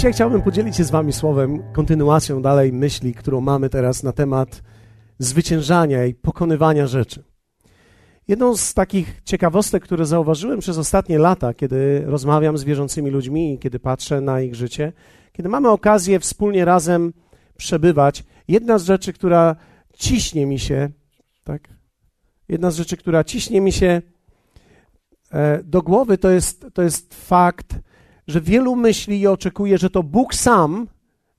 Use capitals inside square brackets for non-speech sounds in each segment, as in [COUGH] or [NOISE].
Dzisiaj chciałbym podzielić się z Wami słowem, kontynuacją dalej myśli, którą mamy teraz na temat zwyciężania i pokonywania rzeczy. Jedną z takich ciekawostek, które zauważyłem przez ostatnie lata, kiedy rozmawiam z wierzącymi ludźmi kiedy patrzę na ich życie, kiedy mamy okazję wspólnie razem przebywać, jedna z rzeczy, która ciśnie mi się, tak? Jedna z rzeczy, która ciśnie mi się e, do głowy, to jest, to jest fakt, że wielu myśli i oczekuje, że to Bóg sam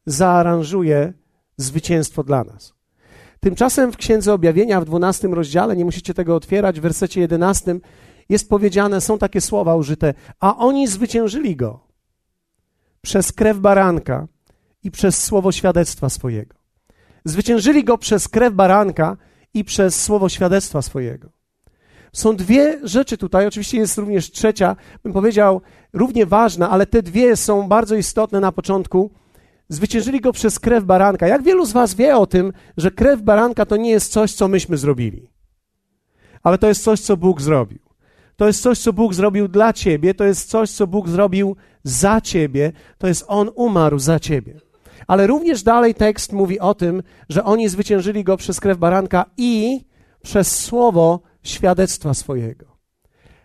zaaranżuje zwycięstwo dla nas. Tymczasem w Księdze Objawienia w 12 rozdziale, nie musicie tego otwierać, w wersecie 11 jest powiedziane, są takie słowa użyte, a oni zwyciężyli go przez krew baranka i przez słowo świadectwa swojego. Zwyciężyli go przez krew baranka i przez słowo świadectwa swojego. Są dwie rzeczy tutaj, oczywiście jest również trzecia, bym powiedział, równie ważna, ale te dwie są bardzo istotne na początku. Zwyciężyli go przez krew baranka. Jak wielu z Was wie o tym, że krew baranka to nie jest coś, co myśmy zrobili, ale to jest coś, co Bóg zrobił. To jest coś, co Bóg zrobił dla ciebie, to jest coś, co Bóg zrobił za ciebie, to jest On umarł za ciebie. Ale również dalej tekst mówi o tym, że oni zwyciężyli go przez krew baranka i przez słowo świadectwa swojego.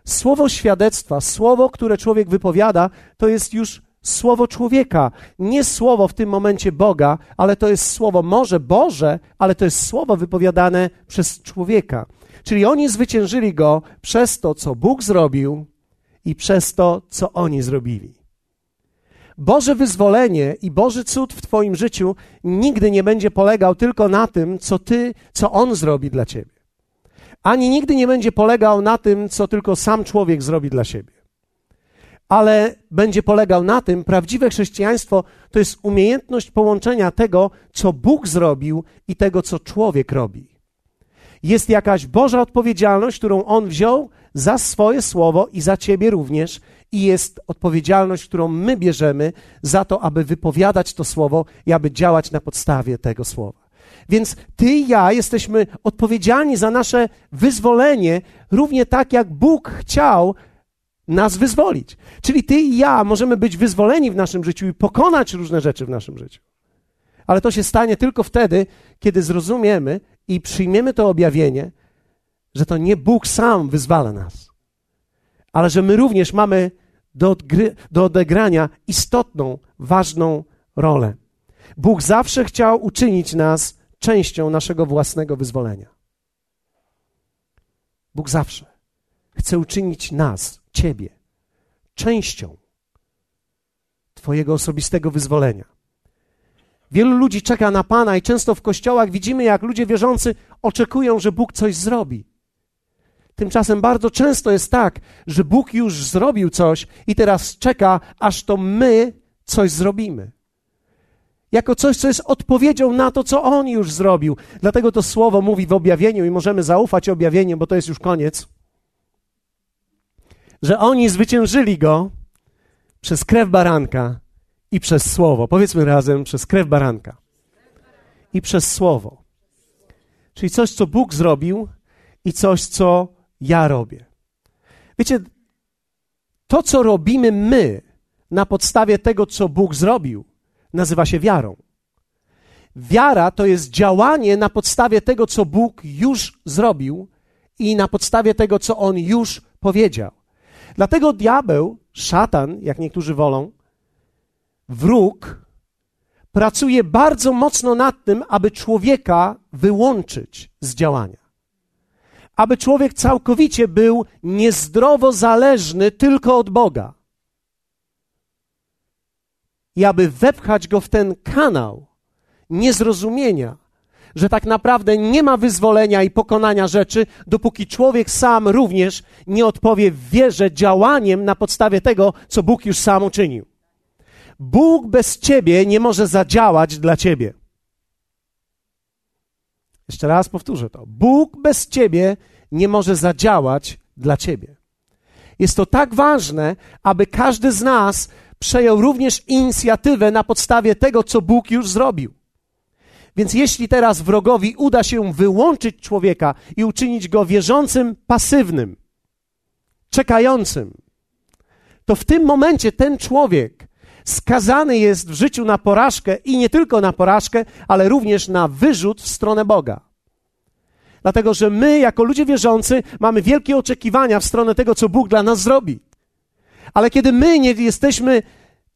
Słowo świadectwa, słowo, które człowiek wypowiada, to jest już słowo człowieka, nie słowo w tym momencie Boga, ale to jest słowo może Boże, ale to jest słowo wypowiadane przez człowieka. Czyli oni zwyciężyli go przez to, co Bóg zrobił i przez to, co oni zrobili. Boże wyzwolenie i Boży cud w Twoim życiu nigdy nie będzie polegał tylko na tym, co Ty, co On zrobi dla Ciebie ani nigdy nie będzie polegał na tym, co tylko sam człowiek zrobi dla siebie. Ale będzie polegał na tym, prawdziwe chrześcijaństwo to jest umiejętność połączenia tego, co Bóg zrobił i tego, co człowiek robi. Jest jakaś Boża odpowiedzialność, którą On wziął za swoje słowo i za ciebie również, i jest odpowiedzialność, którą my bierzemy za to, aby wypowiadać to słowo i aby działać na podstawie tego słowa. Więc ty i ja jesteśmy odpowiedzialni za nasze wyzwolenie, równie tak jak Bóg chciał nas wyzwolić. Czyli ty i ja możemy być wyzwoleni w naszym życiu i pokonać różne rzeczy w naszym życiu. Ale to się stanie tylko wtedy, kiedy zrozumiemy i przyjmiemy to objawienie, że to nie Bóg sam wyzwala nas, ale że my również mamy do, odgry- do odegrania istotną, ważną rolę. Bóg zawsze chciał uczynić nas częścią naszego własnego wyzwolenia. Bóg zawsze chce uczynić nas, Ciebie, częścią Twojego osobistego wyzwolenia. Wielu ludzi czeka na Pana i często w kościołach widzimy, jak ludzie wierzący oczekują, że Bóg coś zrobi. Tymczasem bardzo często jest tak, że Bóg już zrobił coś i teraz czeka, aż to my coś zrobimy jako coś, co jest odpowiedzią na to, co On już zrobił. Dlatego to słowo mówi w objawieniu i możemy zaufać objawieniu, bo to jest już koniec. Że oni zwyciężyli go przez krew baranka i przez słowo. Powiedzmy razem, przez krew baranka i przez słowo. Czyli coś, co Bóg zrobił i coś, co ja robię. Wiecie, to, co robimy my na podstawie tego, co Bóg zrobił, nazywa się wiarą. Wiara to jest działanie na podstawie tego, co Bóg już zrobił i na podstawie tego, co On już powiedział. Dlatego diabeł, szatan, jak niektórzy wolą, wróg, pracuje bardzo mocno nad tym, aby człowieka wyłączyć z działania. Aby człowiek całkowicie był niezdrowo zależny tylko od Boga i aby wepchać go w ten kanał niezrozumienia, że tak naprawdę nie ma wyzwolenia i pokonania rzeczy, dopóki człowiek sam również nie odpowie w wierze działaniem na podstawie tego, co Bóg już sam uczynił. Bóg bez ciebie nie może zadziałać dla ciebie. Jeszcze raz powtórzę to. Bóg bez ciebie nie może zadziałać dla ciebie. Jest to tak ważne, aby każdy z nas przejął również inicjatywę na podstawie tego, co Bóg już zrobił. Więc jeśli teraz wrogowi uda się wyłączyć człowieka i uczynić go wierzącym, pasywnym, czekającym, to w tym momencie ten człowiek skazany jest w życiu na porażkę i nie tylko na porażkę, ale również na wyrzut w stronę Boga. Dlatego, że my, jako ludzie wierzący, mamy wielkie oczekiwania w stronę tego, co Bóg dla nas zrobi. Ale kiedy my nie jesteśmy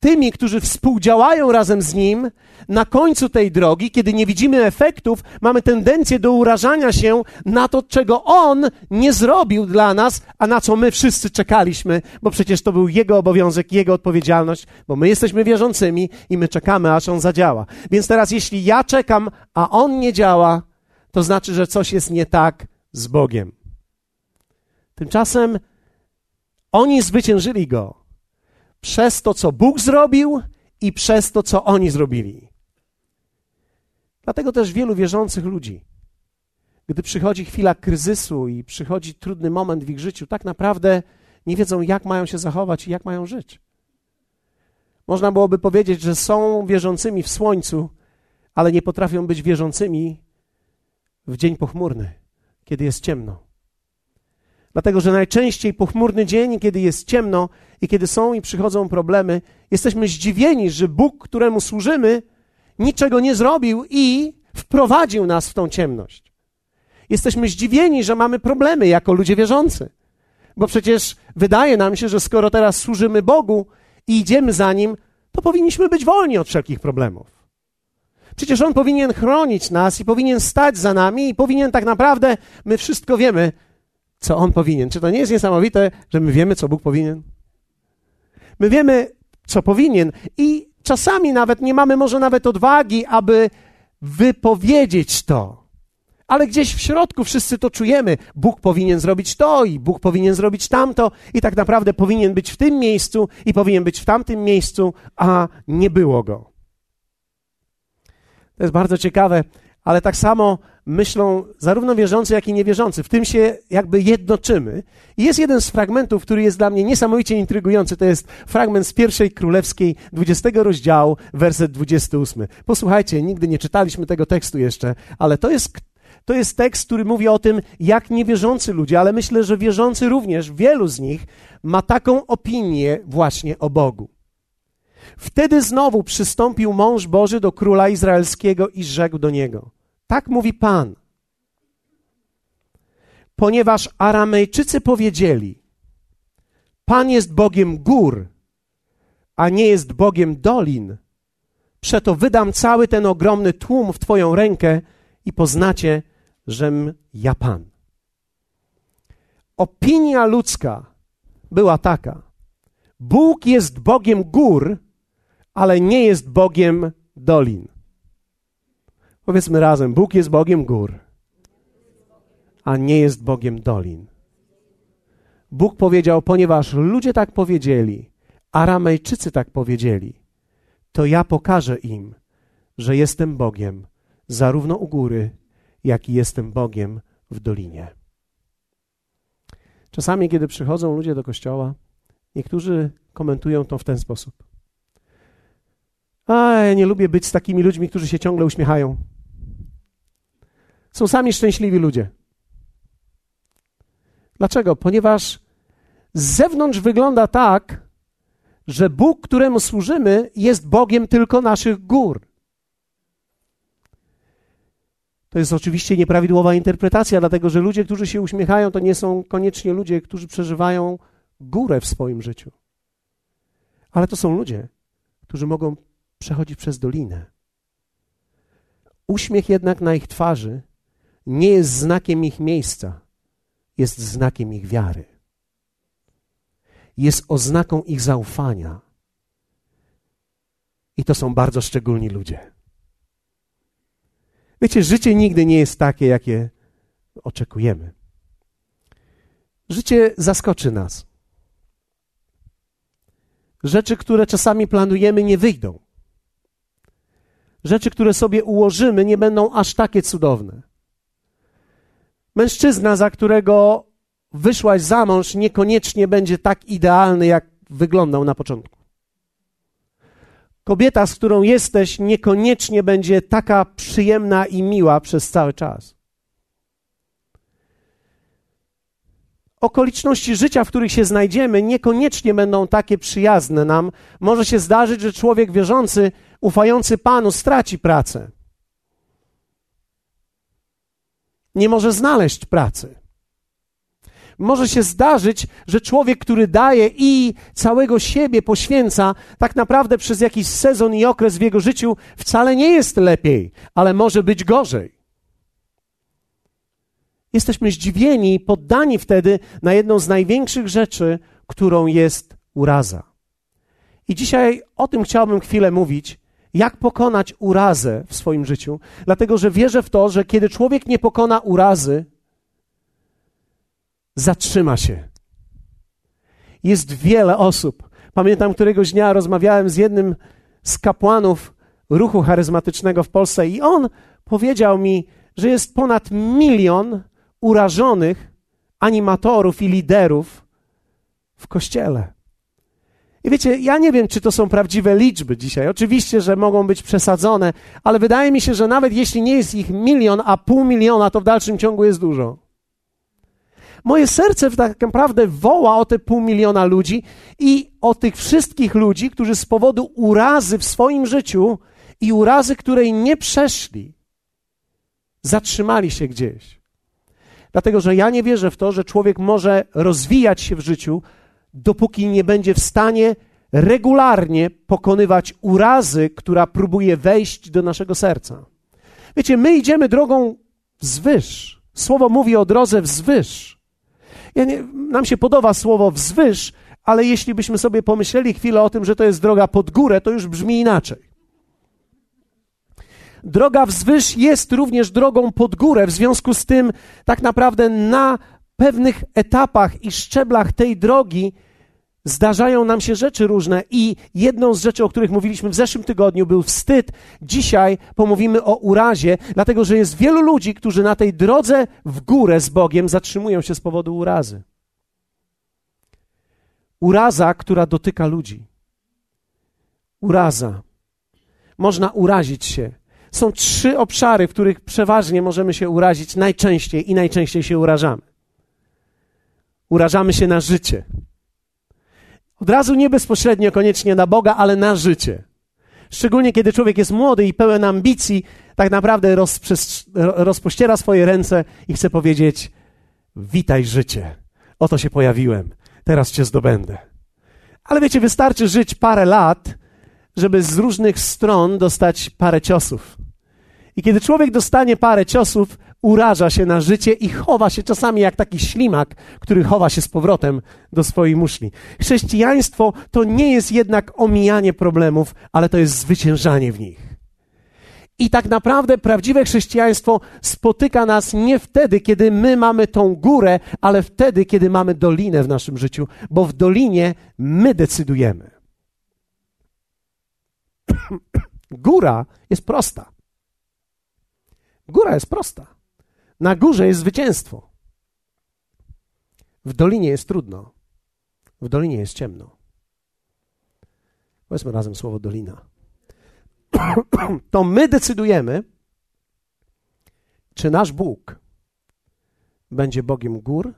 tymi, którzy współdziałają razem z Nim, na końcu tej drogi, kiedy nie widzimy efektów, mamy tendencję do urażania się na to, czego On nie zrobił dla nas, a na co my wszyscy czekaliśmy, bo przecież to był Jego obowiązek, Jego odpowiedzialność, bo my jesteśmy wierzącymi i my czekamy, aż On zadziała. Więc teraz, jeśli ja czekam, a On nie działa, to znaczy, że coś jest nie tak z Bogiem. Tymczasem oni zwyciężyli Go przez to, co Bóg zrobił i przez to, co oni zrobili. Dlatego też wielu wierzących ludzi, gdy przychodzi chwila kryzysu i przychodzi trudny moment w ich życiu, tak naprawdę nie wiedzą, jak mają się zachować i jak mają żyć. Można byłoby powiedzieć, że są wierzącymi w słońcu, ale nie potrafią być wierzącymi w dzień pochmurny, kiedy jest ciemno. Dlatego, że najczęściej pochmurny dzień, kiedy jest ciemno i kiedy są i przychodzą problemy, jesteśmy zdziwieni, że Bóg, któremu służymy, niczego nie zrobił i wprowadził nas w tą ciemność. Jesteśmy zdziwieni, że mamy problemy jako ludzie wierzący. Bo przecież wydaje nam się, że skoro teraz służymy Bogu i idziemy za Nim, to powinniśmy być wolni od wszelkich problemów. Przecież On powinien chronić nas i powinien stać za nami i powinien tak naprawdę, my wszystko wiemy, co On powinien. Czy to nie jest niesamowite, że my wiemy, co Bóg powinien? My wiemy, co powinien i czasami nawet nie mamy może nawet odwagi, aby wypowiedzieć to. Ale gdzieś w środku wszyscy to czujemy. Bóg powinien zrobić to i Bóg powinien zrobić tamto i tak naprawdę powinien być w tym miejscu i powinien być w tamtym miejscu, a nie było go. To jest bardzo ciekawe, ale tak samo myślą zarówno wierzący, jak i niewierzący. W tym się jakby jednoczymy. I jest jeden z fragmentów, który jest dla mnie niesamowicie intrygujący. To jest fragment z pierwszej królewskiej, 20 rozdziału, werset 28. Posłuchajcie, nigdy nie czytaliśmy tego tekstu jeszcze, ale to jest to jest tekst, który mówi o tym, jak niewierzący ludzie, ale myślę, że wierzący również, wielu z nich ma taką opinię właśnie o Bogu. Wtedy znowu przystąpił mąż Boży do króla izraelskiego i rzekł do niego: tak mówi Pan. Ponieważ Aramejczycy powiedzieli: Pan jest Bogiem gór, a nie jest Bogiem dolin, przeto wydam cały ten ogromny tłum w Twoją rękę i poznacie, żem ja Pan. Opinia ludzka była taka: Bóg jest Bogiem gór, ale nie jest Bogiem dolin. Powiedzmy razem: Bóg jest Bogiem gór, a nie jest Bogiem dolin. Bóg powiedział, ponieważ ludzie tak powiedzieli, Aramejczycy tak powiedzieli, to ja pokażę im, że jestem Bogiem zarówno u góry, jak i jestem Bogiem w dolinie. Czasami, kiedy przychodzą ludzie do kościoła, niektórzy komentują to w ten sposób. A ja nie lubię być z takimi ludźmi, którzy się ciągle uśmiechają. Są sami szczęśliwi ludzie. Dlaczego? Ponieważ z zewnątrz wygląda tak, że Bóg, któremu służymy, jest Bogiem tylko naszych gór. To jest oczywiście nieprawidłowa interpretacja, dlatego że ludzie, którzy się uśmiechają, to nie są koniecznie ludzie, którzy przeżywają górę w swoim życiu. Ale to są ludzie, którzy mogą przechodzić przez dolinę. Uśmiech jednak na ich twarzy nie jest znakiem ich miejsca, jest znakiem ich wiary. Jest oznaką ich zaufania. I to są bardzo szczególni ludzie. Wiecie, życie nigdy nie jest takie, jakie oczekujemy. Życie zaskoczy nas. Rzeczy, które czasami planujemy, nie wyjdą. Rzeczy, które sobie ułożymy, nie będą aż takie cudowne. Mężczyzna, za którego wyszłaś za mąż, niekoniecznie będzie tak idealny, jak wyglądał na początku. Kobieta, z którą jesteś, niekoniecznie będzie taka przyjemna i miła przez cały czas. okoliczności życia, w których się znajdziemy, niekoniecznie będą takie przyjazne nam. Może się zdarzyć, że człowiek wierzący, ufający Panu, straci pracę. Nie może znaleźć pracy. Może się zdarzyć, że człowiek, który daje i całego siebie poświęca, tak naprawdę przez jakiś sezon i okres w jego życiu wcale nie jest lepiej, ale może być gorzej. Jesteśmy zdziwieni poddani wtedy na jedną z największych rzeczy, którą jest uraza. I dzisiaj o tym chciałbym chwilę mówić, jak pokonać urazę w swoim życiu, dlatego że wierzę w to, że kiedy człowiek nie pokona urazy, zatrzyma się. Jest wiele osób. Pamiętam, któregoś dnia rozmawiałem z jednym z kapłanów ruchu charyzmatycznego w Polsce i on powiedział mi, że jest ponad milion urażonych animatorów i liderów w kościele. I wiecie, ja nie wiem, czy to są prawdziwe liczby dzisiaj. Oczywiście, że mogą być przesadzone, ale wydaje mi się, że nawet jeśli nie jest ich milion, a pół miliona, to w dalszym ciągu jest dużo. Moje serce tak naprawdę woła o te pół miliona ludzi i o tych wszystkich ludzi, którzy z powodu urazy w swoim życiu i urazy, której nie przeszli, zatrzymali się gdzieś. Dlatego, że ja nie wierzę w to, że człowiek może rozwijać się w życiu, dopóki nie będzie w stanie regularnie pokonywać urazy, która próbuje wejść do naszego serca. Wiecie, my idziemy drogą wzwyż. Słowo mówi o drodze wzwyż. Ja nie, nam się podoba słowo wzwyż, ale jeśli byśmy sobie pomyśleli chwilę o tym, że to jest droga pod górę, to już brzmi inaczej. Droga wzwyż jest również drogą pod górę, w związku z tym tak naprawdę na pewnych etapach i szczeblach tej drogi zdarzają nam się rzeczy różne i jedną z rzeczy, o których mówiliśmy w zeszłym tygodniu, był wstyd. Dzisiaj pomówimy o urazie, dlatego że jest wielu ludzi, którzy na tej drodze w górę z Bogiem zatrzymują się z powodu urazy. Uraza, która dotyka ludzi. Uraza. Można urazić się. Są trzy obszary, w których przeważnie możemy się urazić najczęściej i najczęściej się urażamy. Urażamy się na życie. Od razu nie bezpośrednio koniecznie na Boga, ale na życie. Szczególnie kiedy człowiek jest młody i pełen ambicji, tak naprawdę rozpościera swoje ręce i chce powiedzieć: Witaj życie, oto się pojawiłem, teraz cię zdobędę. Ale wiecie, wystarczy żyć parę lat, żeby z różnych stron dostać parę ciosów. I kiedy człowiek dostanie parę ciosów, uraża się na życie i chowa się czasami jak taki ślimak, który chowa się z powrotem do swojej muszli. Chrześcijaństwo to nie jest jednak omijanie problemów, ale to jest zwyciężanie w nich. I tak naprawdę prawdziwe chrześcijaństwo spotyka nas nie wtedy, kiedy my mamy tą górę, ale wtedy, kiedy mamy dolinę w naszym życiu, bo w dolinie my decydujemy. [COUGHS] Góra jest prosta. Góra jest prosta. Na górze jest zwycięstwo. W dolinie jest trudno. W dolinie jest ciemno. Powiedzmy razem słowo dolina. [CLEARS THROAT] To my decydujemy, czy nasz Bóg będzie Bogiem gór,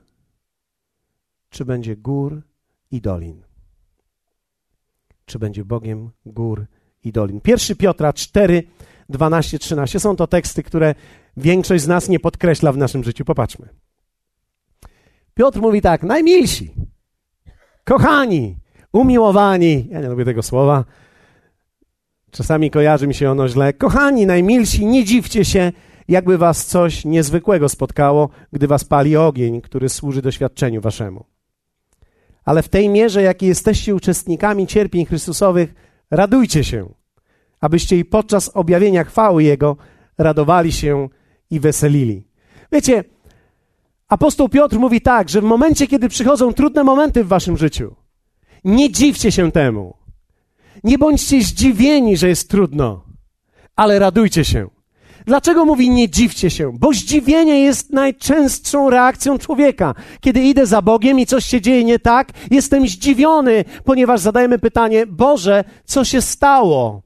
czy będzie gór i dolin. Czy będzie Bogiem gór i dolin. Pierwszy Piotra 4, 12, 13 są to teksty, które większość z nas nie podkreśla w naszym życiu. Popatrzmy. Piotr mówi tak: najmilsi, kochani, umiłowani. Ja nie lubię tego słowa. Czasami kojarzy mi się ono źle. Kochani, najmilsi, nie dziwcie się, jakby was coś niezwykłego spotkało, gdy was pali ogień, który służy doświadczeniu waszemu. Ale w tej mierze, jakiej jesteście uczestnikami cierpień Chrystusowych, radujcie się, abyście i podczas objawienia chwały Jego radowali się i weselili. Wiecie, apostoł Piotr mówi tak, że w momencie, kiedy przychodzą trudne momenty w waszym życiu, nie dziwcie się temu. Nie bądźcie zdziwieni, że jest trudno, ale radujcie się. Dlaczego mówi nie dziwcie się? Bo zdziwienie jest najczęstszą reakcją człowieka. Kiedy idę za Bogiem i coś się dzieje nie tak, jestem zdziwiony, ponieważ zadajemy pytanie: Boże, co się stało?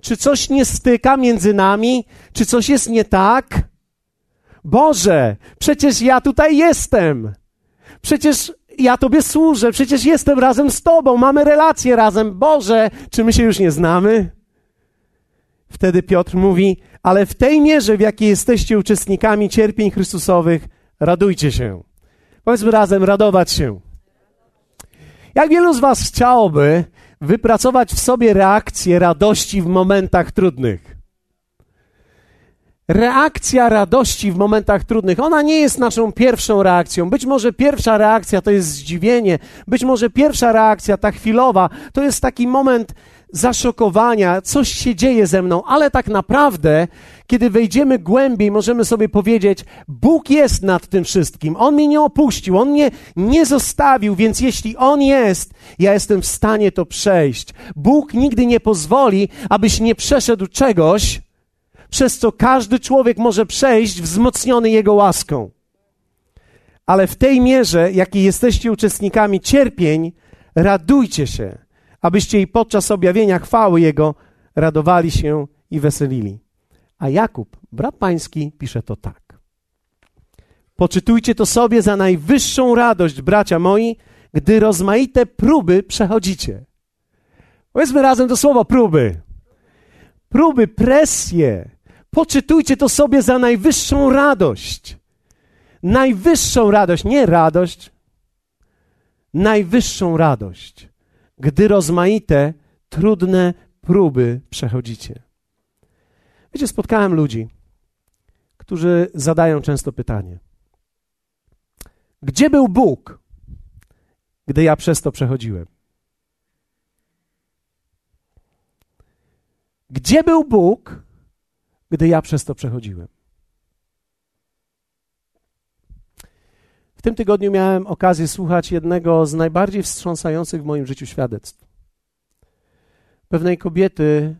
Czy coś nie styka między nami? Czy coś jest nie tak? Boże, przecież ja tutaj jestem. Przecież ja Tobie służę, przecież jestem razem z Tobą, mamy relacje razem. Boże, czy my się już nie znamy? Wtedy Piotr mówi: Ale w tej mierze, w jakiej jesteście uczestnikami cierpień Chrystusowych, radujcie się. Powiedzmy razem, radować się. Jak wielu z Was chciałoby wypracować w sobie reakcję radości w momentach trudnych? Reakcja radości w momentach trudnych, ona nie jest naszą pierwszą reakcją. Być może pierwsza reakcja to jest zdziwienie, być może pierwsza reakcja, ta chwilowa, to jest taki moment zaszokowania, coś się dzieje ze mną, ale tak naprawdę, kiedy wejdziemy głębiej, możemy sobie powiedzieć: Bóg jest nad tym wszystkim, On mnie nie opuścił, On mnie nie zostawił, więc jeśli On jest, ja jestem w stanie to przejść. Bóg nigdy nie pozwoli, abyś nie przeszedł czegoś, przez co każdy człowiek może przejść wzmocniony Jego łaską. Ale w tej mierze, jakiej jesteście uczestnikami cierpień, radujcie się, abyście i podczas objawienia chwały Jego radowali się i weselili. A Jakub, brat pański, pisze to tak. Poczytujcie to sobie za najwyższą radość, bracia moi, gdy rozmaite próby przechodzicie. Powiedzmy razem to słowo próby. Próby, presje, Poczytujcie to sobie za najwyższą radość. Najwyższą radość, nie radość, najwyższą radość, gdy rozmaite, trudne próby przechodzicie. Wiecie, spotkałem ludzi, którzy zadają często pytanie: Gdzie był Bóg, gdy ja przez to przechodziłem? Gdzie był Bóg, gdy ja przez to przechodziłem. W tym tygodniu miałem okazję słuchać jednego z najbardziej wstrząsających w moim życiu świadectw. Pewnej kobiety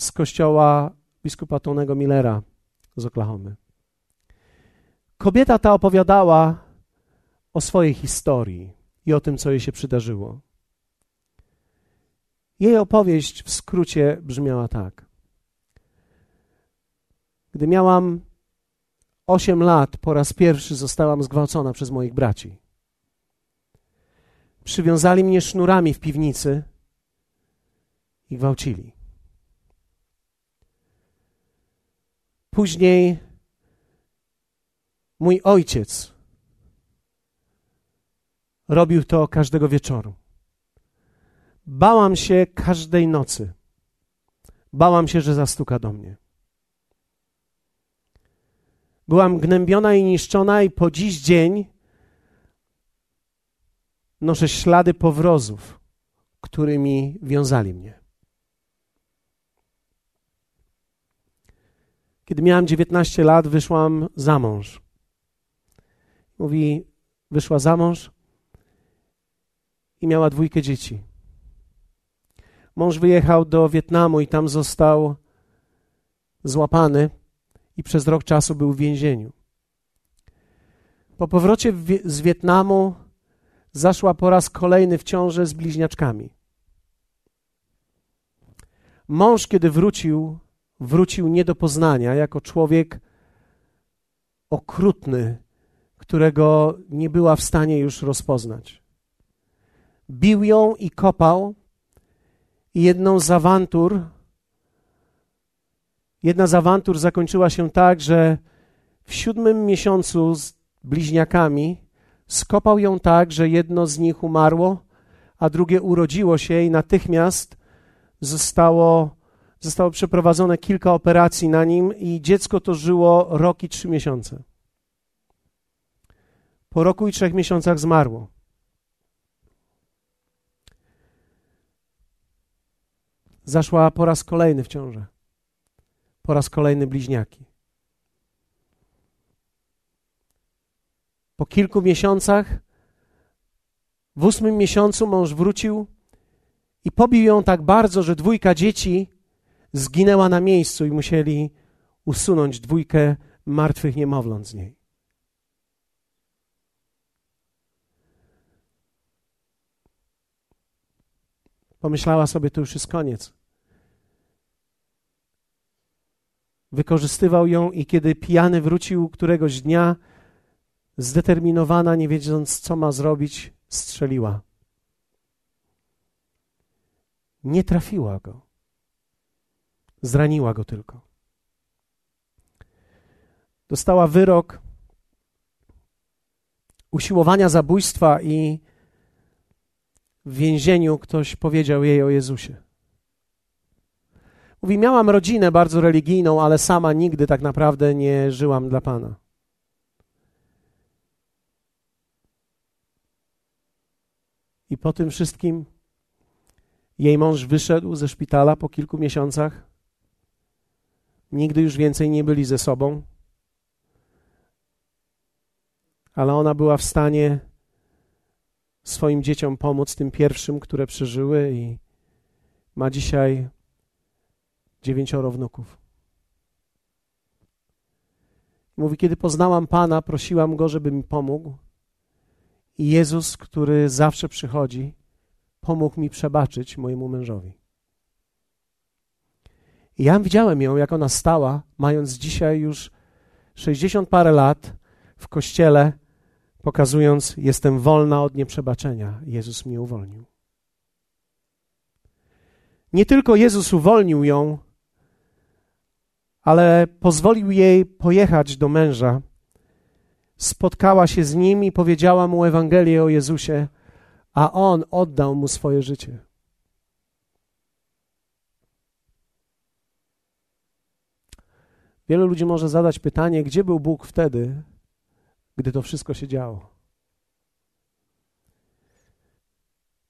z kościoła biskupa Tonego Millera z Oklahomy. Kobieta ta opowiadała o swojej historii i o tym, co jej się przydarzyło. Jej opowieść w skrócie brzmiała tak. Gdy miałam 8 lat, po raz pierwszy zostałam zgwałcona przez moich braci. Przywiązali mnie sznurami w piwnicy i gwałcili. Później mój ojciec robił to każdego wieczoru. Bałam się każdej nocy. Bałam się, że zastuka do mnie. Byłam gnębiona i niszczona, i po dziś dzień noszę ślady powrozów, którymi wiązali mnie. Kiedy miałam 19 lat, wyszłam za mąż. Mówi, wyszła za mąż i miała dwójkę dzieci. Mąż wyjechał do Wietnamu i tam został złapany i przez rok czasu był w więzieniu. Po powrocie z Wietnamu zaszła po raz kolejny w ciążę z bliźniaczkami. Mąż, kiedy wrócił, wrócił nie do poznania jako człowiek okrutny, którego nie była w stanie już rozpoznać. Bił ją i kopał, i jedną z awantur Jedna z awantur zakończyła się tak, że w siódmym miesiącu z bliźniakami skopał ją tak, że jedno z nich umarło, a drugie urodziło się i natychmiast zostało, zostało przeprowadzone kilka operacji na nim i dziecko to żyło rok i trzy miesiące. Po roku i trzech miesiącach zmarło. Zaszła po raz kolejny w ciążę po raz kolejny bliźniaki. Po kilku miesiącach, w ósmym miesiącu mąż wrócił i pobił ją tak bardzo, że dwójka dzieci zginęła na miejscu i musieli usunąć dwójkę martwych niemowląt z niej. Pomyślała sobie, to już jest koniec. Wykorzystywał ją i kiedy pijany wrócił któregoś dnia zdeterminowana, nie wiedząc, co ma zrobić, strzeliła. Nie trafiła go. Zraniła go tylko. Dostała wyrok usiłowania zabójstwa i w więzieniu ktoś powiedział jej o Jezusie. Mówi, miałam rodzinę bardzo religijną, ale sama nigdy tak naprawdę nie żyłam dla Pana. I po tym wszystkim jej mąż wyszedł ze szpitala po kilku miesiącach. Nigdy już więcej nie byli ze sobą. Ale ona była w stanie swoim dzieciom pomóc, tym pierwszym, które przeżyły, i ma dzisiaj dziewięcioro wnuków. Mówi, kiedy poznałam Pana, prosiłam Go, żeby mi pomógł. I Jezus, który zawsze przychodzi, pomógł mi przebaczyć mojemu mężowi. I ja widziałem ją, jak ona stała, mając dzisiaj już 60 parę lat w kościele, pokazując: Jestem wolna od nieprzebaczenia. Jezus mnie uwolnił. Nie tylko Jezus uwolnił ją, ale pozwolił jej pojechać do męża. Spotkała się z nim i powiedziała mu Ewangelię o Jezusie, a on oddał mu swoje życie. Wielu ludzi może zadać pytanie, gdzie był Bóg wtedy, gdy to wszystko się działo.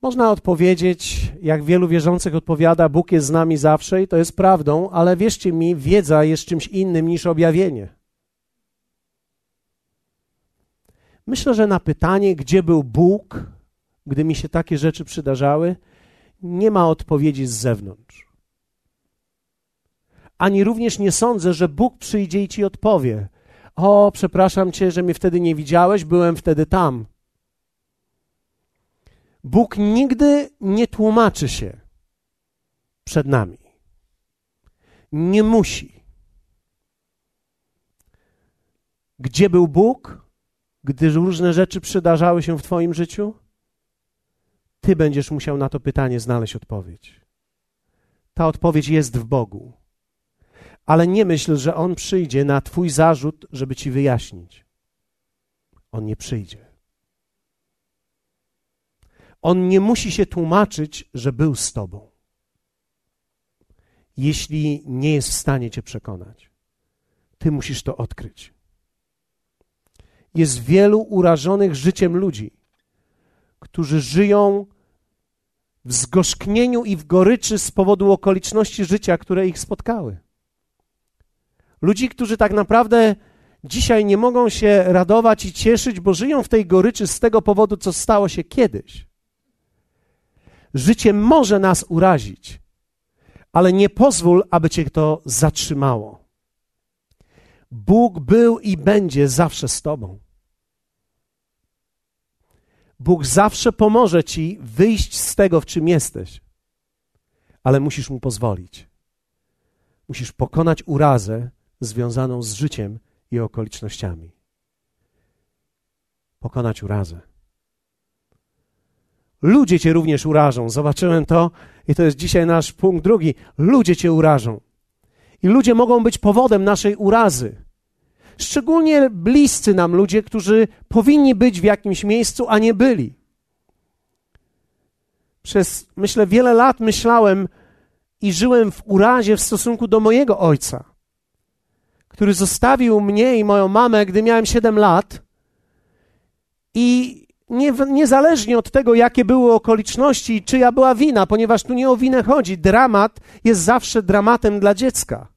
Można odpowiedzieć, jak wielu wierzących odpowiada, Bóg jest z nami zawsze i to jest prawdą, ale wierzcie mi, wiedza jest czymś innym niż objawienie. Myślę, że na pytanie, gdzie był Bóg, gdy mi się takie rzeczy przydarzały, nie ma odpowiedzi z zewnątrz. Ani również nie sądzę, że Bóg przyjdzie i ci odpowie: O, przepraszam cię, że mnie wtedy nie widziałeś, byłem wtedy tam. Bóg nigdy nie tłumaczy się przed nami. Nie musi. Gdzie był Bóg, gdy różne rzeczy przydarzały się w Twoim życiu? Ty będziesz musiał na to pytanie znaleźć odpowiedź. Ta odpowiedź jest w Bogu. Ale nie myśl, że On przyjdzie na Twój zarzut, żeby Ci wyjaśnić. On nie przyjdzie. On nie musi się tłumaczyć, że był z tobą, jeśli nie jest w stanie cię przekonać. Ty musisz to odkryć. Jest wielu urażonych życiem ludzi, którzy żyją w zgorzknieniu i w goryczy z powodu okoliczności życia, które ich spotkały. Ludzi, którzy tak naprawdę dzisiaj nie mogą się radować i cieszyć, bo żyją w tej goryczy z tego powodu, co stało się kiedyś. Życie może nas urazić, ale nie pozwól, aby cię to zatrzymało. Bóg był i będzie zawsze z tobą. Bóg zawsze pomoże ci wyjść z tego, w czym jesteś, ale musisz mu pozwolić. Musisz pokonać urazę związaną z życiem i okolicznościami. Pokonać urazę. Ludzie cię również urażą. Zobaczyłem to i to jest dzisiaj nasz punkt drugi. Ludzie cię urażą. I ludzie mogą być powodem naszej urazy. Szczególnie bliscy nam ludzie, którzy powinni być w jakimś miejscu, a nie byli. Przez, myślę, wiele lat myślałem i żyłem w urazie w stosunku do mojego ojca, który zostawił mnie i moją mamę, gdy miałem 7 lat. I nie, niezależnie od tego, jakie były okoliczności i czyja była wina, ponieważ tu nie o winę chodzi. Dramat jest zawsze dramatem dla dziecka.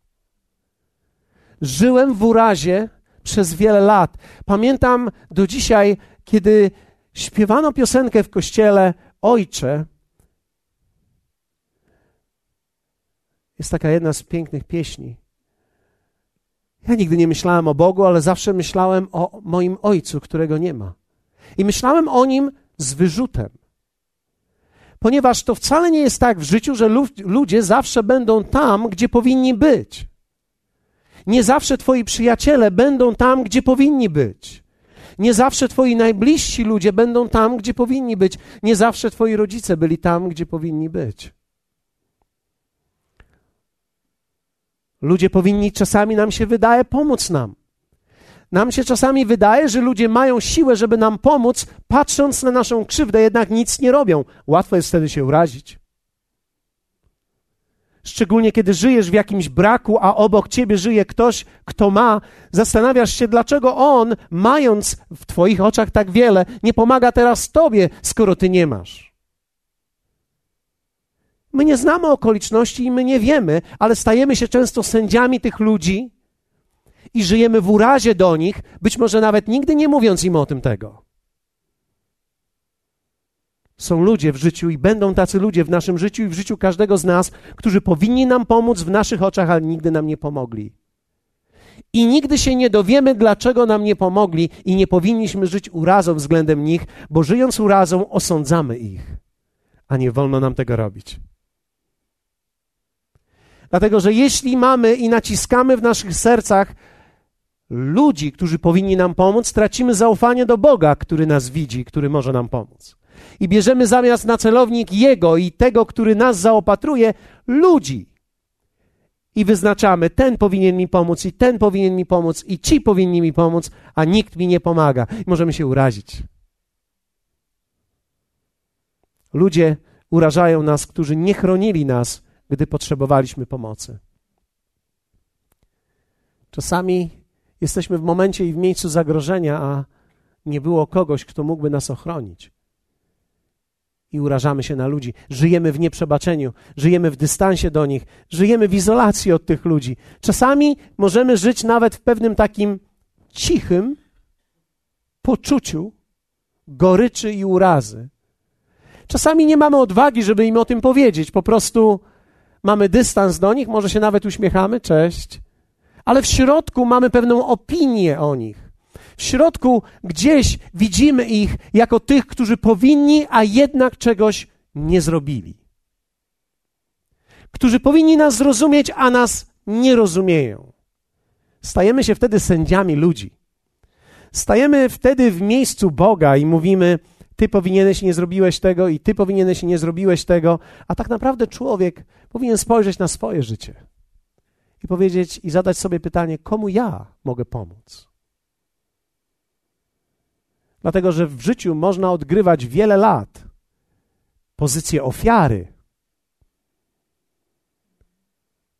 Żyłem w urazie przez wiele lat. Pamiętam do dzisiaj, kiedy śpiewano piosenkę w kościele Ojcze. Jest taka jedna z pięknych pieśni. Ja nigdy nie myślałem o Bogu, ale zawsze myślałem o moim Ojcu, którego nie ma. I myślałem o nim z wyrzutem. Ponieważ to wcale nie jest tak w życiu, że ludzie zawsze będą tam, gdzie powinni być. Nie zawsze twoi przyjaciele będą tam, gdzie powinni być. Nie zawsze twoi najbliżsi ludzie będą tam, gdzie powinni być. Nie zawsze twoi rodzice byli tam, gdzie powinni być. Ludzie powinni czasami, nam się wydaje, pomóc nam. Nam się czasami wydaje, że ludzie mają siłę, żeby nam pomóc, patrząc na naszą krzywdę, jednak nic nie robią. Łatwo jest wtedy się urazić. Szczególnie kiedy żyjesz w jakimś braku, a obok ciebie żyje ktoś, kto ma, zastanawiasz się, dlaczego on, mając w Twoich oczach tak wiele, nie pomaga teraz Tobie, skoro Ty nie masz. My nie znamy okoliczności i my nie wiemy, ale stajemy się często sędziami tych ludzi i żyjemy w urazie do nich, być może nawet nigdy nie mówiąc im o tym tego. Są ludzie w życiu i będą tacy ludzie w naszym życiu i w życiu każdego z nas, którzy powinni nam pomóc w naszych oczach, ale nigdy nam nie pomogli. I nigdy się nie dowiemy, dlaczego nam nie pomogli, i nie powinniśmy żyć urazą względem nich, bo żyjąc urazą osądzamy ich, a nie wolno nam tego robić. Dlatego, że jeśli mamy i naciskamy w naszych sercach ludzi, którzy powinni nam pomóc, tracimy zaufanie do Boga, który nas widzi, który może nam pomóc. I bierzemy zamiast na celownik Jego i tego, który nas zaopatruje, ludzi. I wyznaczamy, ten powinien mi pomóc, i ten powinien mi pomóc, i ci powinni mi pomóc, a nikt mi nie pomaga. I możemy się urazić. Ludzie urażają nas, którzy nie chronili nas, gdy potrzebowaliśmy pomocy. Czasami Jesteśmy w momencie i w miejscu zagrożenia, a nie było kogoś, kto mógłby nas ochronić. I urażamy się na ludzi. Żyjemy w nieprzebaczeniu, żyjemy w dystansie do nich, żyjemy w izolacji od tych ludzi. Czasami możemy żyć nawet w pewnym takim cichym poczuciu goryczy i urazy. Czasami nie mamy odwagi, żeby im o tym powiedzieć. Po prostu mamy dystans do nich, może się nawet uśmiechamy, cześć ale w środku mamy pewną opinię o nich. W środku gdzieś widzimy ich jako tych, którzy powinni, a jednak czegoś nie zrobili. Którzy powinni nas zrozumieć, a nas nie rozumieją. Stajemy się wtedy sędziami ludzi. Stajemy wtedy w miejscu Boga i mówimy: Ty powinieneś nie zrobiłeś tego, i ty powinieneś nie zrobiłeś tego, a tak naprawdę człowiek powinien spojrzeć na swoje życie i powiedzieć i zadać sobie pytanie, komu ja mogę pomóc? Dlatego, że w życiu można odgrywać wiele lat pozycję ofiary,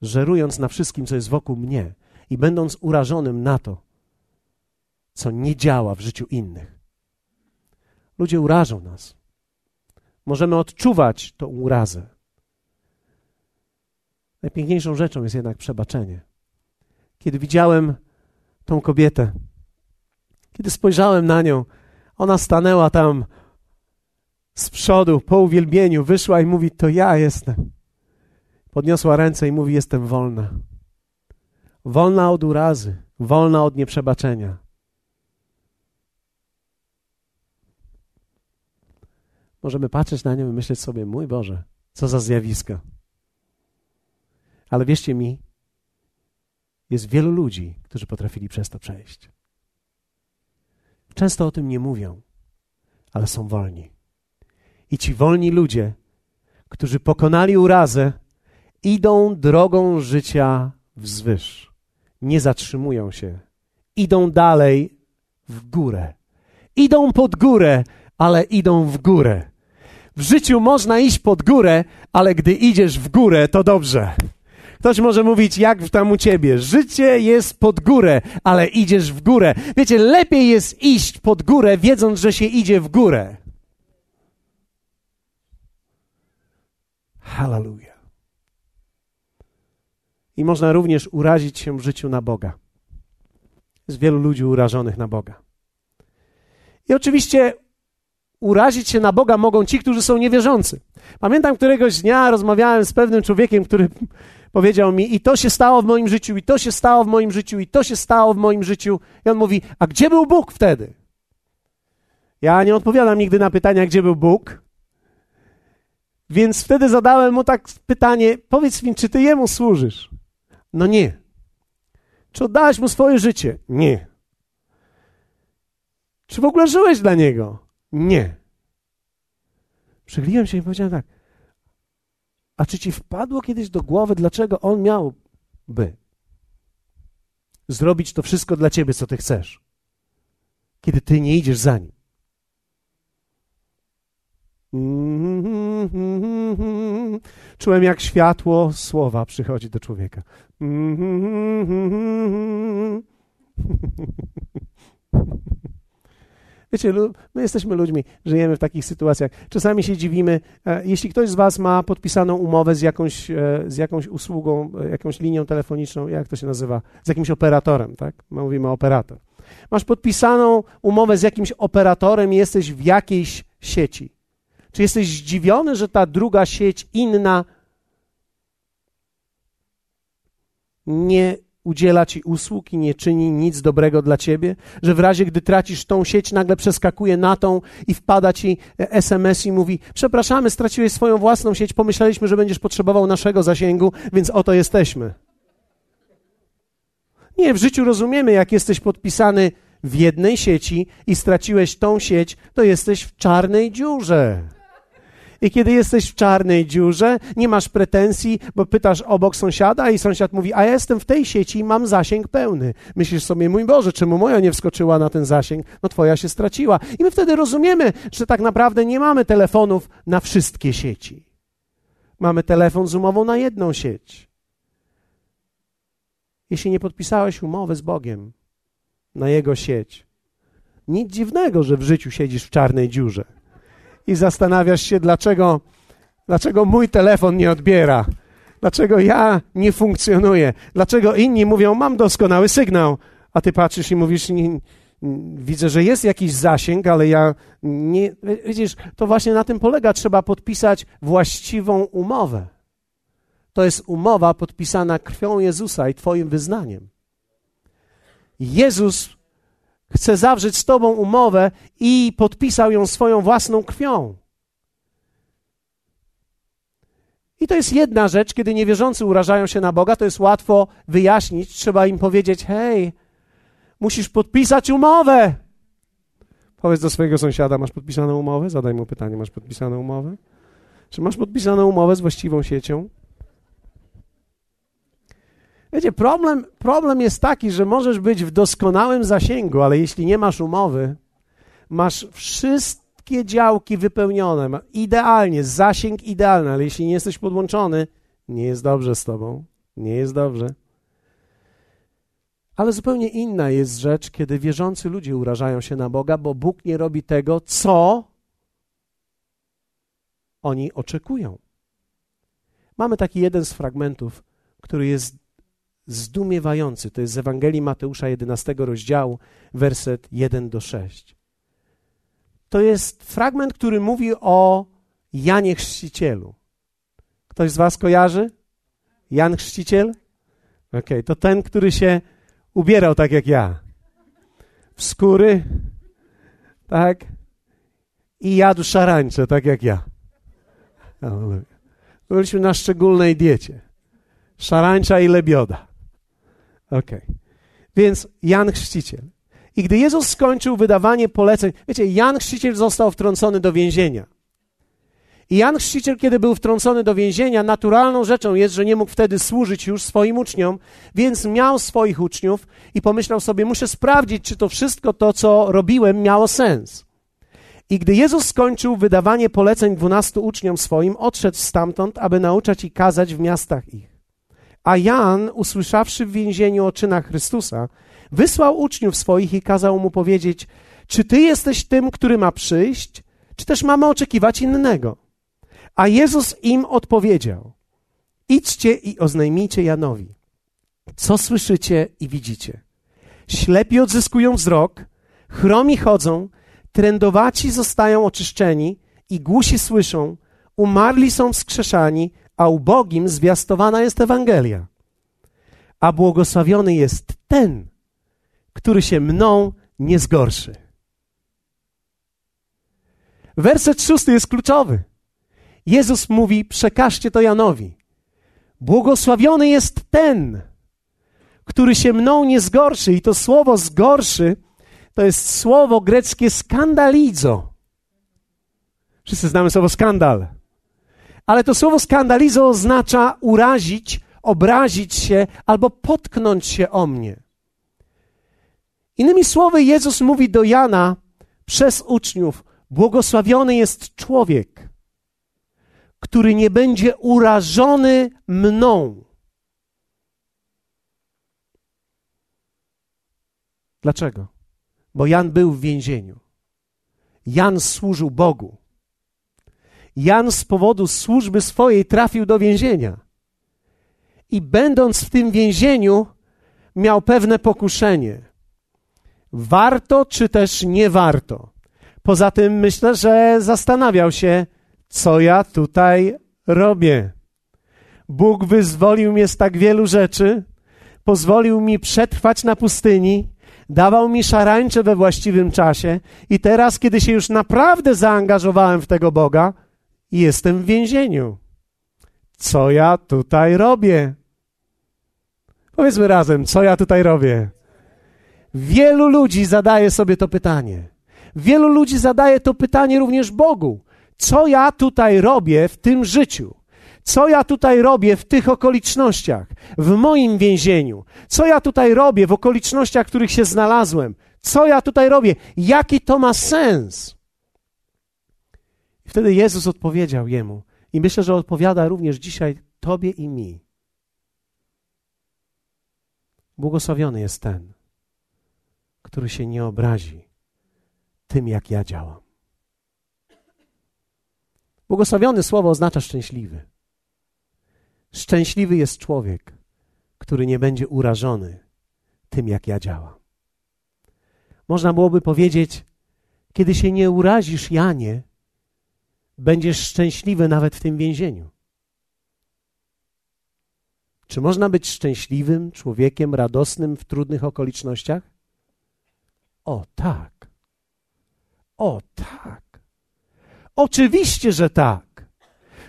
żerując na wszystkim, co jest wokół mnie i będąc urażonym na to, co nie działa w życiu innych. Ludzie urażą nas. Możemy odczuwać tą urazę. Najpiękniejszą rzeczą jest jednak przebaczenie. Kiedy widziałem tą kobietę, kiedy spojrzałem na nią, ona stanęła tam z przodu, po uwielbieniu, wyszła i mówi: To ja jestem. Podniosła ręce i mówi: Jestem wolna. Wolna od urazy, wolna od nieprzebaczenia. Możemy patrzeć na nią i myśleć sobie: Mój Boże, co za zjawisko. Ale wierzcie mi, jest wielu ludzi, którzy potrafili przez to przejść. Często o tym nie mówią, ale są wolni. I ci wolni ludzie, którzy pokonali urazę, idą drogą życia wzwyż. Nie zatrzymują się. Idą dalej w górę. Idą pod górę, ale idą w górę. W życiu można iść pod górę, ale gdy idziesz w górę, to dobrze. Ktoś może mówić, jak tam u ciebie. Życie jest pod górę, ale idziesz w górę. Wiecie, lepiej jest iść pod górę, wiedząc, że się idzie w górę. Hallelujah. I można również urazić się w życiu na Boga. Jest wielu ludzi urażonych na Boga. I oczywiście urazić się na Boga mogą ci, którzy są niewierzący. Pamiętam któregoś dnia rozmawiałem z pewnym człowiekiem, który powiedział mi, i to się stało w moim życiu, i to się stało w moim życiu, i to się stało w moim życiu. I on mówi, a gdzie był Bóg wtedy? Ja nie odpowiadam nigdy na pytania, gdzie był Bóg. Więc wtedy zadałem mu tak pytanie, powiedz mi, czy ty jemu służysz? No nie. Czy oddałeś mu swoje życie? Nie. Czy w ogóle żyłeś dla Niego? Nie. Przychyliłem się i powiedziałem tak. A czy ci wpadło kiedyś do głowy, dlaczego On miałby zrobić to wszystko dla ciebie, co ty chcesz, kiedy ty nie idziesz za nim? Czułem, jak światło słowa przychodzi do człowieka. Wiecie, my jesteśmy ludźmi, żyjemy w takich sytuacjach. Czasami się dziwimy, e, jeśli ktoś z Was ma podpisaną umowę z jakąś, e, z jakąś usługą, e, jakąś linią telefoniczną, jak to się nazywa, z jakimś operatorem, tak? My mówimy operator. Masz podpisaną umowę z jakimś operatorem i jesteś w jakiejś sieci. Czy jesteś zdziwiony, że ta druga sieć inna nie udziela ci usług i nie czyni nic dobrego dla ciebie? Że w razie, gdy tracisz tą sieć, nagle przeskakuje na tą i wpada ci SMS i mówi: Przepraszamy, straciłeś swoją własną sieć, pomyśleliśmy, że będziesz potrzebował naszego zasięgu, więc oto jesteśmy. Nie, w życiu rozumiemy, jak jesteś podpisany w jednej sieci i straciłeś tą sieć, to jesteś w czarnej dziurze. I kiedy jesteś w czarnej dziurze, nie masz pretensji, bo pytasz obok sąsiada i sąsiad mówi, a ja jestem w tej sieci i mam zasięg pełny. Myślisz sobie, mój Boże, czemu moja nie wskoczyła na ten zasięg? No twoja się straciła. I my wtedy rozumiemy, że tak naprawdę nie mamy telefonów na wszystkie sieci. Mamy telefon z umową na jedną sieć. Jeśli nie podpisałeś umowy z Bogiem na Jego sieć, nic dziwnego, że w życiu siedzisz w czarnej dziurze i zastanawiasz się, dlaczego, dlaczego mój telefon nie odbiera, dlaczego ja nie funkcjonuję, dlaczego inni mówią, mam doskonały sygnał, a ty patrzysz i mówisz, nie, widzę, że jest jakiś zasięg, ale ja nie. Widzisz, to właśnie na tym polega. Trzeba podpisać właściwą umowę. To jest umowa podpisana krwią Jezusa i Twoim wyznaniem. Jezus chce zawrzeć z Tobą umowę i podpisał ją swoją własną krwią. I to jest jedna rzecz, kiedy niewierzący urażają się na Boga, to jest łatwo wyjaśnić. Trzeba im powiedzieć: hej, musisz podpisać umowę. Powiedz do swojego sąsiada: Masz podpisaną umowę? Zadaj mu pytanie: Masz podpisaną umowę? Czy masz podpisaną umowę z właściwą siecią? Wiecie, problem, problem jest taki, że możesz być w doskonałym zasięgu, ale jeśli nie masz umowy, masz wszystkie działki wypełnione, idealnie, zasięg idealny, ale jeśli nie jesteś podłączony, nie jest dobrze z tobą, nie jest dobrze. Ale zupełnie inna jest rzecz, kiedy wierzący ludzie urażają się na Boga, bo Bóg nie robi tego, co oni oczekują. Mamy taki jeden z fragmentów, który jest zdumiewający. To jest z Ewangelii Mateusza 11 rozdziału, werset 1 do 6. To jest fragment, który mówi o Janie Chrzcicielu. Ktoś z Was kojarzy? Jan Chrzciciel? Okej, okay, to ten, który się ubierał tak jak ja. W skóry, tak? I jadł szarańcze tak jak ja. Byliśmy na szczególnej diecie. Szarańcza i lebioda. Okay. Więc Jan Chrzciciel. I gdy Jezus skończył wydawanie poleceń, wiecie, Jan Chrzciciel został wtrącony do więzienia. I Jan Chrzciciel, kiedy był wtrącony do więzienia, naturalną rzeczą jest, że nie mógł wtedy służyć już swoim uczniom, więc miał swoich uczniów i pomyślał sobie, muszę sprawdzić, czy to wszystko to, co robiłem, miało sens. I gdy Jezus skończył wydawanie poleceń dwunastu uczniom swoim, odszedł stamtąd, aby nauczać i kazać w miastach ich. A Jan, usłyszawszy w więzieniu o czynach Chrystusa, wysłał uczniów swoich i kazał mu powiedzieć: Czy ty jesteś tym, który ma przyjść, czy też mamy oczekiwać innego? A Jezus im odpowiedział: Idźcie i oznajmijcie Janowi, co słyszycie i widzicie. Ślepi odzyskują wzrok, chromi chodzą, trędowaci zostają oczyszczeni i głusi słyszą, umarli są wskrzeszani, a ubogim zwiastowana jest Ewangelia. A błogosławiony jest ten, który się mną nie zgorszy. Werset szósty jest kluczowy. Jezus mówi: przekażcie to Janowi. Błogosławiony jest ten, który się mną nie zgorszy. I to słowo zgorszy to jest słowo greckie skandalizo. Wszyscy znamy słowo skandal. Ale to słowo skandalizo oznacza urazić, obrazić się albo potknąć się o mnie. Innymi słowy, Jezus mówi do Jana przez uczniów: Błogosławiony jest człowiek, który nie będzie urażony mną. Dlaczego? Bo Jan był w więzieniu. Jan służył Bogu. Jan z powodu służby swojej trafił do więzienia. I będąc w tym więzieniu, miał pewne pokuszenie. Warto, czy też nie warto? Poza tym myślę, że zastanawiał się, co ja tutaj robię. Bóg wyzwolił mnie z tak wielu rzeczy, pozwolił mi przetrwać na pustyni, dawał mi szarańcze we właściwym czasie i teraz, kiedy się już naprawdę zaangażowałem w tego Boga, jestem w więzieniu. Co ja tutaj robię? Powiedzmy razem, co ja tutaj robię? Wielu ludzi zadaje sobie to pytanie. Wielu ludzi zadaje to pytanie również Bogu. Co ja tutaj robię w tym życiu? Co ja tutaj robię w tych okolicznościach, w moim więzieniu? Co ja tutaj robię w okolicznościach, w których się znalazłem? Co ja tutaj robię? Jaki to ma sens? Wtedy Jezus odpowiedział jemu, i myślę, że odpowiada również dzisiaj Tobie i mi. Błogosławiony jest ten, który się nie obrazi tym, jak ja działam. Błogosławiony słowo oznacza szczęśliwy. Szczęśliwy jest człowiek, który nie będzie urażony tym, jak ja działam. Można byłoby powiedzieć, kiedy się nie urazisz, Janie, będziesz szczęśliwy nawet w tym więzieniu. Czy można być szczęśliwym człowiekiem, radosnym w trudnych okolicznościach? O tak. O tak. Oczywiście, że tak.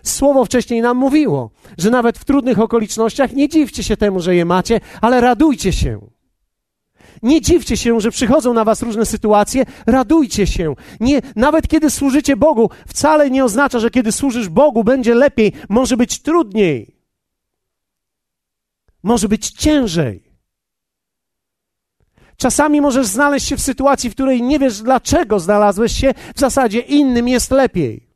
Słowo wcześniej nam mówiło, że nawet w trudnych okolicznościach nie dziwcie się temu, że je macie, ale radujcie się. Nie dziwcie się, że przychodzą na was różne sytuacje, radujcie się. Nie, nawet kiedy służycie Bogu, wcale nie oznacza, że kiedy służysz Bogu będzie lepiej, może być trudniej. Może być ciężej. Czasami możesz znaleźć się w sytuacji, w której nie wiesz, dlaczego znalazłeś się, w zasadzie innym jest lepiej.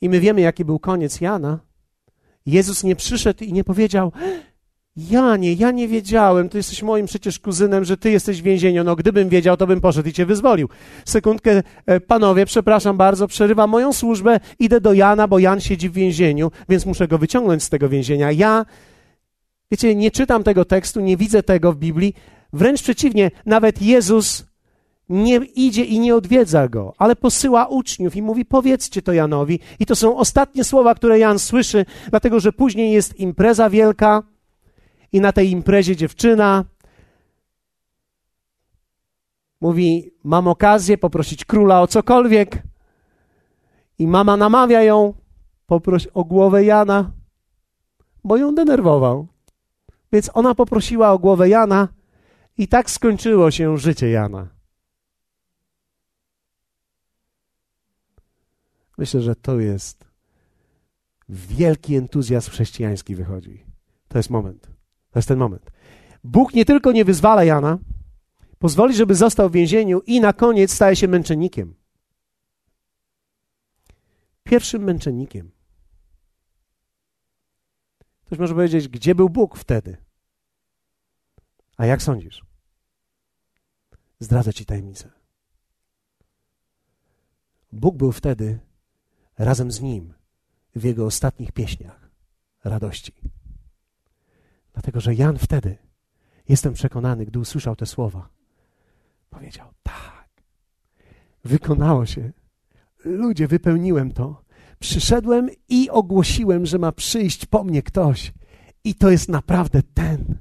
I my wiemy, jaki był koniec Jana. Jezus nie przyszedł i nie powiedział: Janie, ja nie wiedziałem, ty jesteś moim przecież kuzynem, że ty jesteś w więzieniu. No, gdybym wiedział, to bym poszedł i cię wyzwolił. Sekundkę, e, panowie, przepraszam bardzo, przerywam moją służbę, idę do Jana, bo Jan siedzi w więzieniu, więc muszę go wyciągnąć z tego więzienia. Ja, wiecie, nie czytam tego tekstu, nie widzę tego w Biblii. Wręcz przeciwnie, nawet Jezus nie idzie i nie odwiedza go, ale posyła uczniów i mówi: Powiedzcie to Janowi. I to są ostatnie słowa, które Jan słyszy, dlatego że później jest impreza wielka i na tej imprezie dziewczyna mówi: Mam okazję poprosić króla o cokolwiek. I mama namawia ją: Poproś o głowę Jana, bo ją denerwował. Więc ona poprosiła o głowę Jana, i tak skończyło się życie Jana. Myślę, że to jest wielki entuzjazm chrześcijański wychodzi. To jest moment. To jest ten moment. Bóg nie tylko nie wyzwala Jana, pozwoli, żeby został w więzieniu i na koniec staje się męczennikiem. Pierwszym męczennikiem. Ktoś może powiedzieć, gdzie był Bóg wtedy? A jak sądzisz? Zdradzę ci tajemnicę. Bóg był wtedy razem z nim w jego ostatnich pieśniach radości. Dlatego, że Jan wtedy, jestem przekonany, gdy usłyszał te słowa, powiedział: Tak, wykonało się. Ludzie, wypełniłem to. Przyszedłem i ogłosiłem, że ma przyjść po mnie ktoś. I to jest naprawdę ten.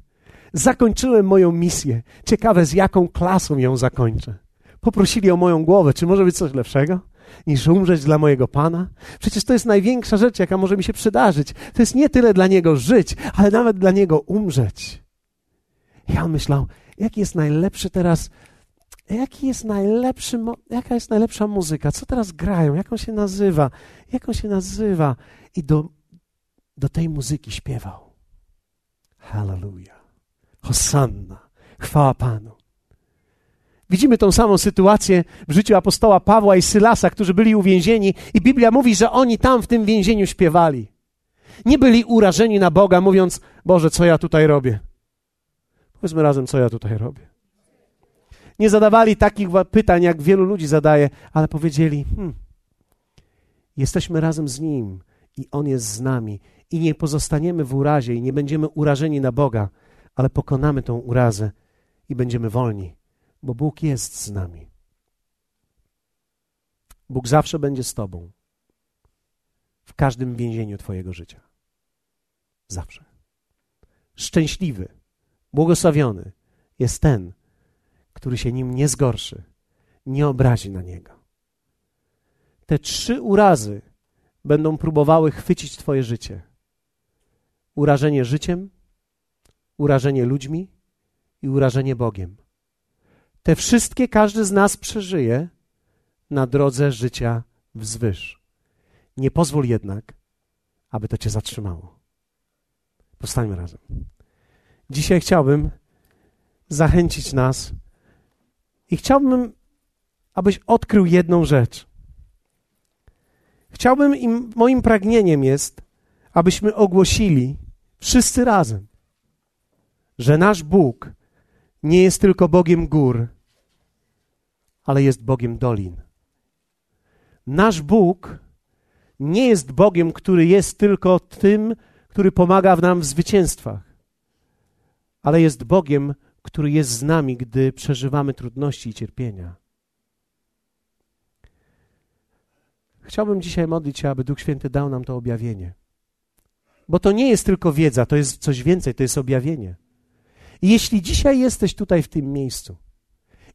Zakończyłem moją misję. Ciekawe, z jaką klasą ją zakończę. Poprosili o moją głowę. Czy może być coś lepszego? Niż umrzeć dla mojego Pana? Przecież to jest największa rzecz, jaka może mi się przydarzyć. To jest nie tyle dla Niego żyć, ale nawet dla Niego umrzeć. Ja myślał, jaki jest najlepszy teraz, jaki jest najlepszy, jaka jest najlepsza muzyka, co teraz grają, jak on się nazywa, jak on się nazywa. I do, do tej muzyki śpiewał. Hallelujah. Hosanna. Chwała Panu. Widzimy tą samą sytuację w życiu apostoła Pawła i Sylasa, którzy byli uwięzieni, i Biblia mówi, że oni tam w tym więzieniu śpiewali. Nie byli urażeni na Boga, mówiąc: Boże, co ja tutaj robię? Powiedzmy razem, co ja tutaj robię. Nie zadawali takich pytań, jak wielu ludzi zadaje, ale powiedzieli: hmm, Jesteśmy razem z Nim i On jest z nami, i nie pozostaniemy w urazie, i nie będziemy urażeni na Boga, ale pokonamy tą urazę i będziemy wolni, bo Bóg jest z nami. Bóg zawsze będzie z Tobą w każdym więzieniu Twojego życia. Zawsze. Szczęśliwy, błogosławiony jest ten, który się nim nie zgorszy, nie obrazi na niego. Te trzy urazy będą próbowały chwycić Twoje życie. Urażenie życiem, urażenie ludźmi i urażenie Bogiem. Te wszystkie każdy z nas przeżyje na drodze życia wzwyż. Nie pozwól jednak, aby to cię zatrzymało. Powstańmy razem. Dzisiaj chciałbym zachęcić nas i chciałbym, abyś odkrył jedną rzecz. Chciałbym i moim pragnieniem jest, abyśmy ogłosili wszyscy razem, że nasz Bóg nie jest tylko Bogiem gór, ale jest Bogiem dolin. Nasz Bóg nie jest Bogiem, który jest tylko tym, który pomaga nam w zwycięstwach, ale jest Bogiem, który jest z nami, gdy przeżywamy trudności i cierpienia. Chciałbym dzisiaj modlić się, aby Duch Święty dał nam to objawienie. Bo to nie jest tylko wiedza, to jest coś więcej, to jest objawienie. I jeśli dzisiaj jesteś tutaj w tym miejscu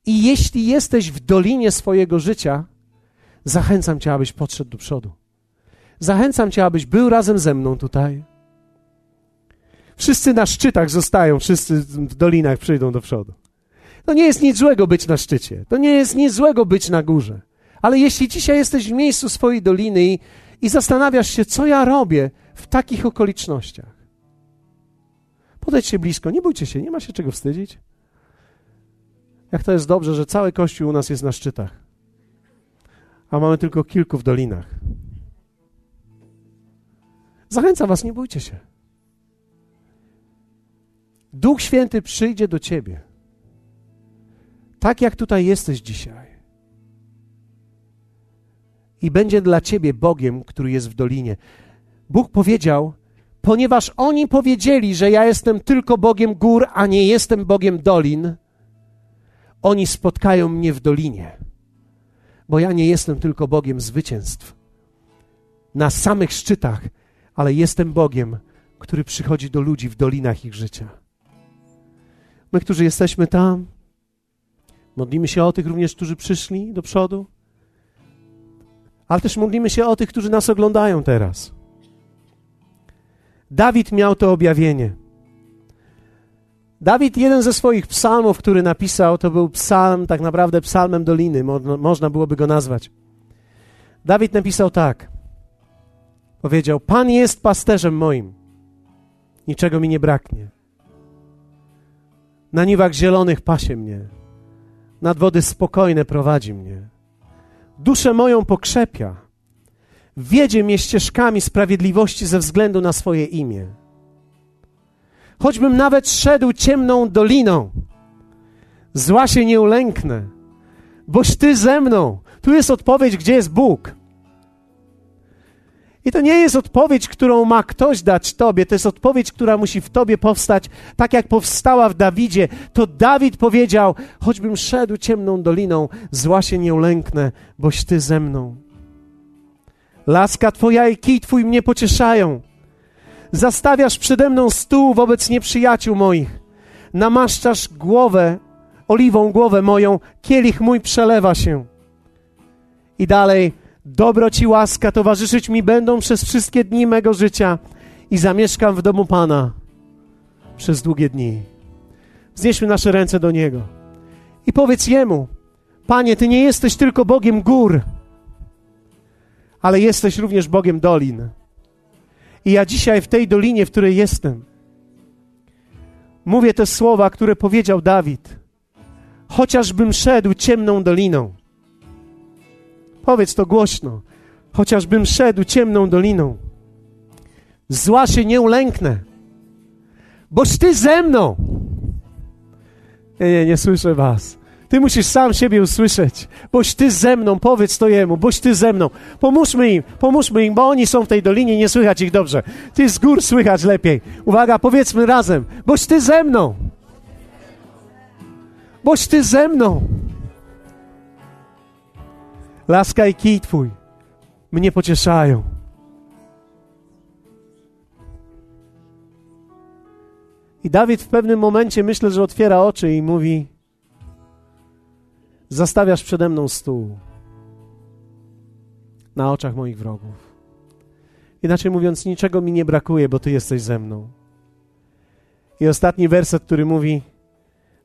i jeśli jesteś w dolinie swojego życia, zachęcam Cię, abyś podszedł do przodu. Zachęcam Cię, abyś był razem ze mną tutaj. Wszyscy na szczytach zostają, wszyscy w dolinach przyjdą do przodu. To nie jest nic złego być na szczycie, to nie jest nic złego być na górze. Ale jeśli dzisiaj jesteś w miejscu swojej doliny i, i zastanawiasz się, co ja robię w takich okolicznościach, podejdź się blisko, nie bójcie się, nie ma się czego wstydzić. Jak to jest dobrze, że cały kościół u nas jest na szczytach, a mamy tylko kilku w dolinach. Zachęcam was, nie bójcie się. Duch Święty przyjdzie do ciebie. Tak jak tutaj jesteś dzisiaj. I będzie dla ciebie Bogiem, który jest w dolinie. Bóg powiedział, ponieważ oni powiedzieli, że ja jestem tylko Bogiem gór, a nie jestem Bogiem dolin, oni spotkają mnie w dolinie, bo ja nie jestem tylko Bogiem zwycięstw na samych szczytach, ale jestem Bogiem, który przychodzi do ludzi w dolinach ich życia. My, którzy jesteśmy tam, modlimy się o tych również, którzy przyszli do przodu, ale też modlimy się o tych, którzy nas oglądają teraz. Dawid miał to objawienie. Dawid, jeden ze swoich psalmów, który napisał, to był psalm, tak naprawdę psalmem doliny, mo można byłoby go nazwać. Dawid napisał tak. Powiedział: Pan jest pasterzem moim, niczego mi nie braknie. Na niwach zielonych pasie mnie, nad wody spokojne prowadzi mnie. Duszę moją pokrzepia, wiedzie mnie ścieżkami sprawiedliwości ze względu na swoje imię. Choćbym nawet szedł ciemną doliną, zła się nie ulęknę, boś Ty ze mną. Tu jest odpowiedź, gdzie jest Bóg. I to nie jest odpowiedź, którą ma ktoś dać Tobie, to jest odpowiedź, która musi w Tobie powstać, tak jak powstała w Dawidzie. To Dawid powiedział: Choćbym szedł ciemną doliną, zła się nie ulęknę, boś Ty ze mną. Laska Twoja i kij Twój mnie pocieszają. Zastawiasz przede mną stół wobec nieprzyjaciół moich. Namaszczasz głowę, oliwą głowę moją, kielich mój przelewa się. I dalej, Dobroć i łaska towarzyszyć mi będą przez wszystkie dni mego życia i zamieszkam w domu Pana przez długie dni. Wznieśmy nasze ręce do Niego i powiedz Jemu: Panie, Ty nie jesteś tylko Bogiem gór, ale jesteś również Bogiem dolin. I ja dzisiaj w tej dolinie, w której jestem, mówię te słowa, które powiedział Dawid. Chociażbym szedł ciemną doliną. Powiedz to głośno. Chociażbym szedł ciemną doliną. Zła się nie ulęknę, boś Ty ze mną. Nie, nie, nie słyszę Was. Ty musisz sam siebie usłyszeć. Boś Ty ze mną, powiedz to Jemu, boś Ty ze mną. Pomóżmy im, pomóżmy im, bo oni są w tej dolinie, nie słychać ich dobrze. Ty z gór słychać lepiej. Uwaga, powiedzmy razem, boś Ty ze mną. Boś Ty ze mną. Laska i kij Twój mnie pocieszają. I Dawid w pewnym momencie myślę, że otwiera oczy i mówi: Zastawiasz przede mną stół na oczach moich wrogów. Inaczej mówiąc, niczego mi nie brakuje, bo Ty jesteś ze mną. I ostatni werset, który mówi: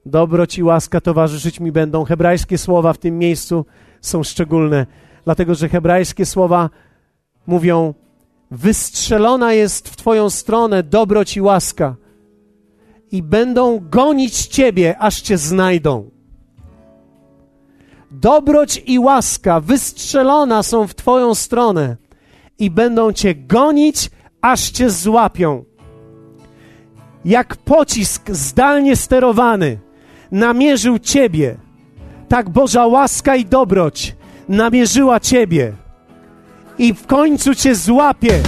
Dobroć i łaska towarzyszyć mi będą. Hebrajskie słowa w tym miejscu są szczególne, dlatego że hebrajskie słowa mówią: Wystrzelona jest w Twoją stronę dobroć i łaska i będą gonić Ciebie, aż Cię znajdą. Dobroć i łaska wystrzelona są w Twoją stronę i będą Cię gonić, aż Cię złapią. Jak pocisk zdalnie sterowany namierzył Ciebie, tak Boża łaska i dobroć namierzyła Ciebie i w końcu Cię złapie